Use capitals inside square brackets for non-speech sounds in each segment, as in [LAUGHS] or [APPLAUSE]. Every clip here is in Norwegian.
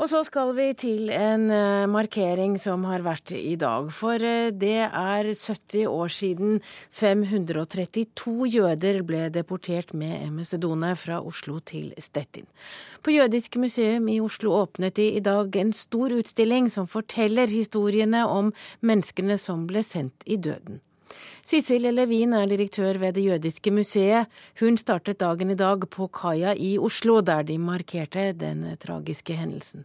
Og så skal vi til en uh, markering som har vært i dag. For uh, det er 70 år siden 532 jøder ble deportert med MS Done fra Oslo til Stettin. På Jødisk museum i Oslo åpnet de i dag en stor utstilling som forteller historiene om menneskene som ble sendt i døden. Sissel Levin er direktør ved Det jødiske museet. Hun startet dagen i dag på kaia i Oslo, der de markerte den tragiske hendelsen.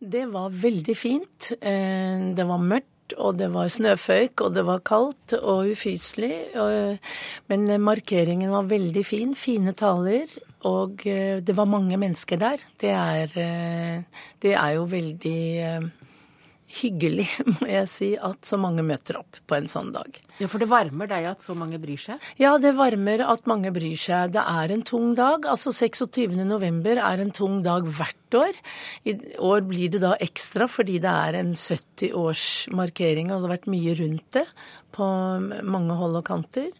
Det var veldig fint. Eh, det var mørkt, og det var snøføyk, og det var kaldt og ufyselig. Men markeringen var veldig fin. Fine taler. Og eh, det var mange mennesker der. Det er, eh, det er jo veldig hyggelig, [LAUGHS] må jeg si, at så mange møter opp på en sånn dag. Ja, For det varmer deg at så mange bryr seg? Ja, det varmer at mange bryr seg. Det er en tung dag. Altså 26. november er en tung dag hvert år. I år blir det da ekstra fordi det er en 70-årsmarkering, og det har vært mye rundt det på mange hold og kanter.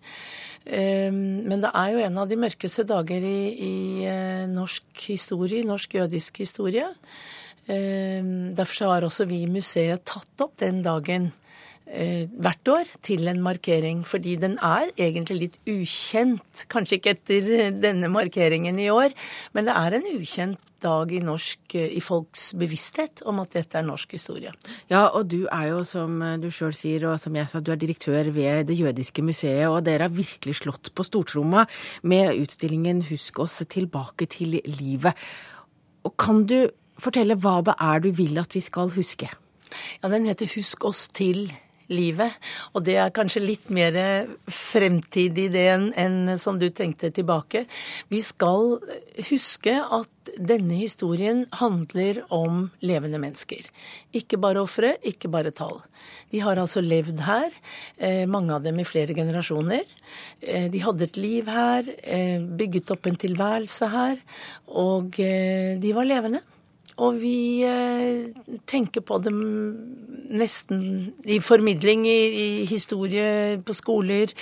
Ehm, men det er jo en av de mørkeste dager i, i eh, norsk historie, norsk jødisk historie. Ehm, derfor har også vi i museet tatt opp den dagen eh, hvert år til en markering, fordi den er egentlig litt ukjent. Kanskje ikke etter denne markeringen i år, men det er en ukjent dag i, norsk, i folks bevissthet om at dette er norsk historie. Ja, og du er jo, som du sjøl sier, og som jeg sa, du er direktør ved Det jødiske museet, og dere har virkelig slått på stortromma med utstillingen Husk oss tilbake til livet. Og kan du fortelle hva det er du vil at vi skal huske? Ja, Den heter Husk oss til livet. Og det er kanskje litt mer fremtidig det enn, enn som du tenkte tilbake. Vi skal huske at denne historien handler om levende mennesker. Ikke bare ofre, ikke bare tall. De har altså levd her, eh, mange av dem i flere generasjoner. Eh, de hadde et liv her, eh, bygget opp en tilværelse her, og de var levende. Og vi eh, tenker på dem nesten i formidling, i, i historie på skoler,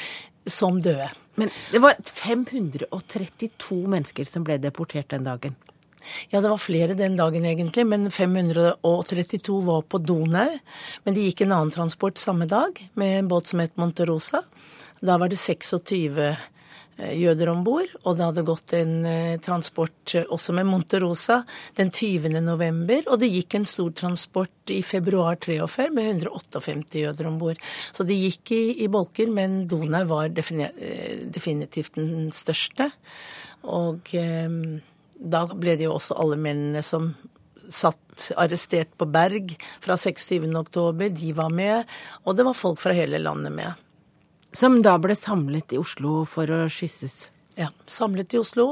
som døde. Men det var 532 mennesker som ble deportert den dagen. Ja, det var flere den dagen egentlig, men 532 var på Donau. Men det gikk en annen transport samme dag, med en båt som het Monterosa. Da var det 26 Eh, jøder om bord. Og det hadde gått en eh, transport eh, også med Monterosa den 20. november. Og det gikk en stor transport i februar 43 med 158 jøder om bord. Så det gikk i, i bolker, men Donau var definitivt den største. Og eh, da ble det jo også alle mennene som satt arrestert på Berg fra 26. oktober, de var med. Og det var folk fra hele landet med. Som da ble samlet i Oslo for å skysses? Ja, samlet i Oslo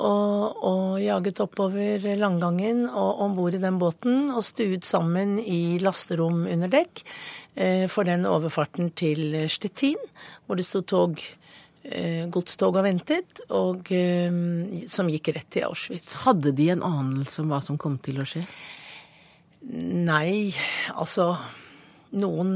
og, og jaget oppover landgangen og om bord i den båten og stuet sammen i lasterom under dekk eh, for den overfarten til Stettin, hvor det sto tog, eh, godstog og ventet, og eh, som gikk rett til Auschwitz. Hadde de en anelse om hva som kom til å skje? Nei, altså noen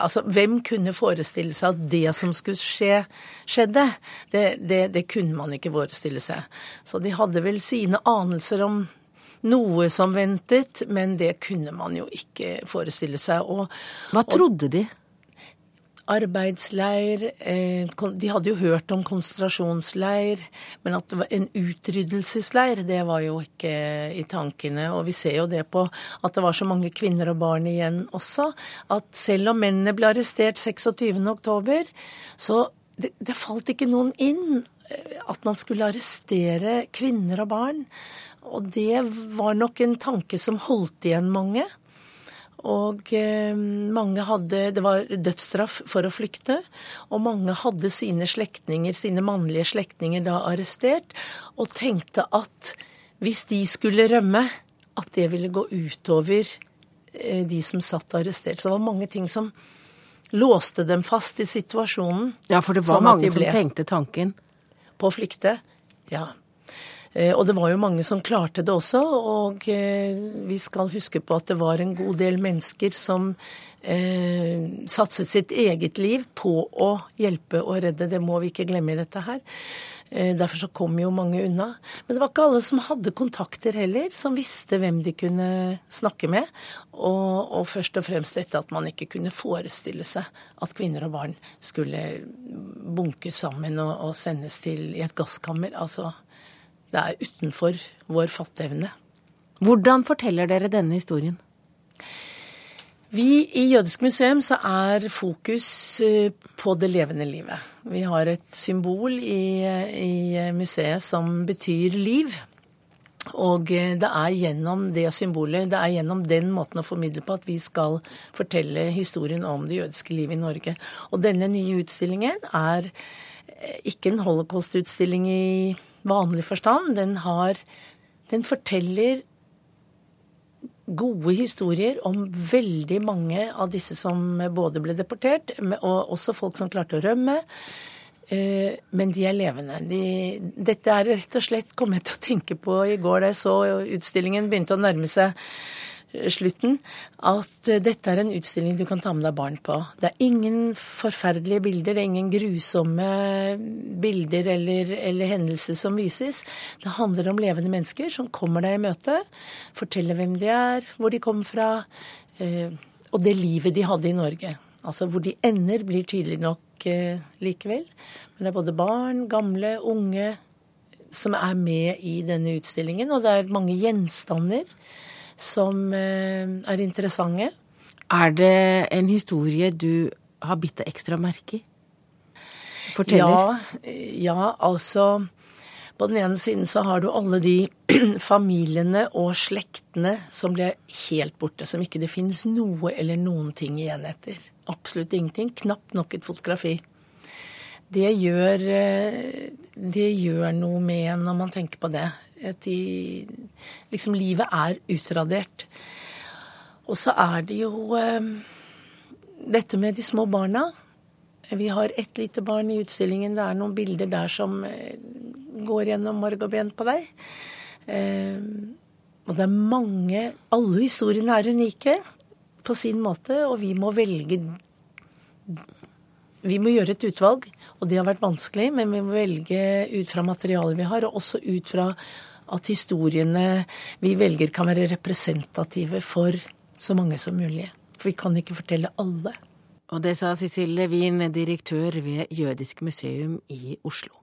Altså, hvem kunne forestille seg at det som skulle skje, skjedde? Det, det, det kunne man ikke forestille seg. Så de hadde vel sine anelser om noe som ventet, men det kunne man jo ikke forestille seg. Og, Hva trodde de? Arbeidsleir eh, De hadde jo hørt om konsentrasjonsleir, men at det var en utryddelsesleir, det var jo ikke i tankene. Og vi ser jo det på at det var så mange kvinner og barn igjen også, at selv om mennene ble arrestert 26.10, så det, det falt ikke noen inn eh, at man skulle arrestere kvinner og barn. Og det var nok en tanke som holdt igjen mange. Og eh, mange hadde Det var dødsstraff for å flykte. Og mange hadde sine slektninger, sine mannlige slektninger da arrestert, og tenkte at hvis de skulle rømme, at det ville gå utover eh, de som satt arrestert. Så det var mange ting som låste dem fast i situasjonen. Ja, for det var sånn mange de som tenkte tanken? På å flykte. Ja. Eh, og det var jo mange som klarte det også, og eh, vi skal huske på at det var en god del mennesker som eh, satset sitt eget liv på å hjelpe og redde. Det må vi ikke glemme i dette her. Eh, derfor så kom jo mange unna. Men det var ikke alle som hadde kontakter heller, som visste hvem de kunne snakke med. Og, og først og fremst dette at man ikke kunne forestille seg at kvinner og barn skulle bunkes sammen og, og sendes til i et gasskammer. Altså, det er utenfor vår fatteevne. Hvordan forteller dere denne historien? Vi i Jødisk museum så er fokus eh, på det levende livet. Vi har et symbol i, i museet som betyr liv. Og eh, det er gjennom det symbolet, det er gjennom den måten å formidle på at vi skal fortelle historien om det jødiske livet i Norge. Og denne nye utstillingen er eh, ikke en holocaust-utstilling i vanlig forstand. Den, har, den forteller gode historier om veldig mange av disse som både ble deportert, og også folk som klarte å rømme. Eh, men de er levende. De, dette er rett og slett kom jeg til å tenke på i går da jeg så utstillingen begynte å nærme seg slutten, at dette er en utstilling du kan ta med deg barn på. Det er ingen forferdelige bilder, det er ingen grusomme bilder eller, eller, hendelser som vises. Det handler om levende mennesker som kommer deg i møte, forteller hvem de er, hvor de kommer fra, eh, og det livet de hadde i Norge. Altså hvor de ender, blir tydelig nok eh, likevel. Men det er både barn, gamle, unge som er med i denne utstillingen, og det er mange gjenstander som eh, er interessante. Er det en historie du har bitt deg ekstra merke i? Forteller? Ja, ja, altså På den ene siden så har du alle de [CLEARS THROAT] familiene og slektene som ble helt borte. Som ikke det finnes noe eller noen ting igjen etter. Absolutt ingenting. Knapt nok et fotografi. Det gjør, eh, det gjør noe med en når man tenker på det. De, liksom livet er utradert. Og så er det jo eh, dette med de små barna. Vi har ett lite barn i utstillingen. Det er noen bilder der som eh, går gjennom marg og ben på deg. Og det er mange Alle historiene er unike på sin måte, og vi må velge Vi må gjøre et utvalg, og det har vært vanskelig, men vi må velge ut fra materialet vi har, og også ut fra at historiene vi velger kan være representative for så mange som mulig. For vi kan ikke fortelle alle. Og det sa Cecilie Levin, direktør ved Jødisk museum i Oslo.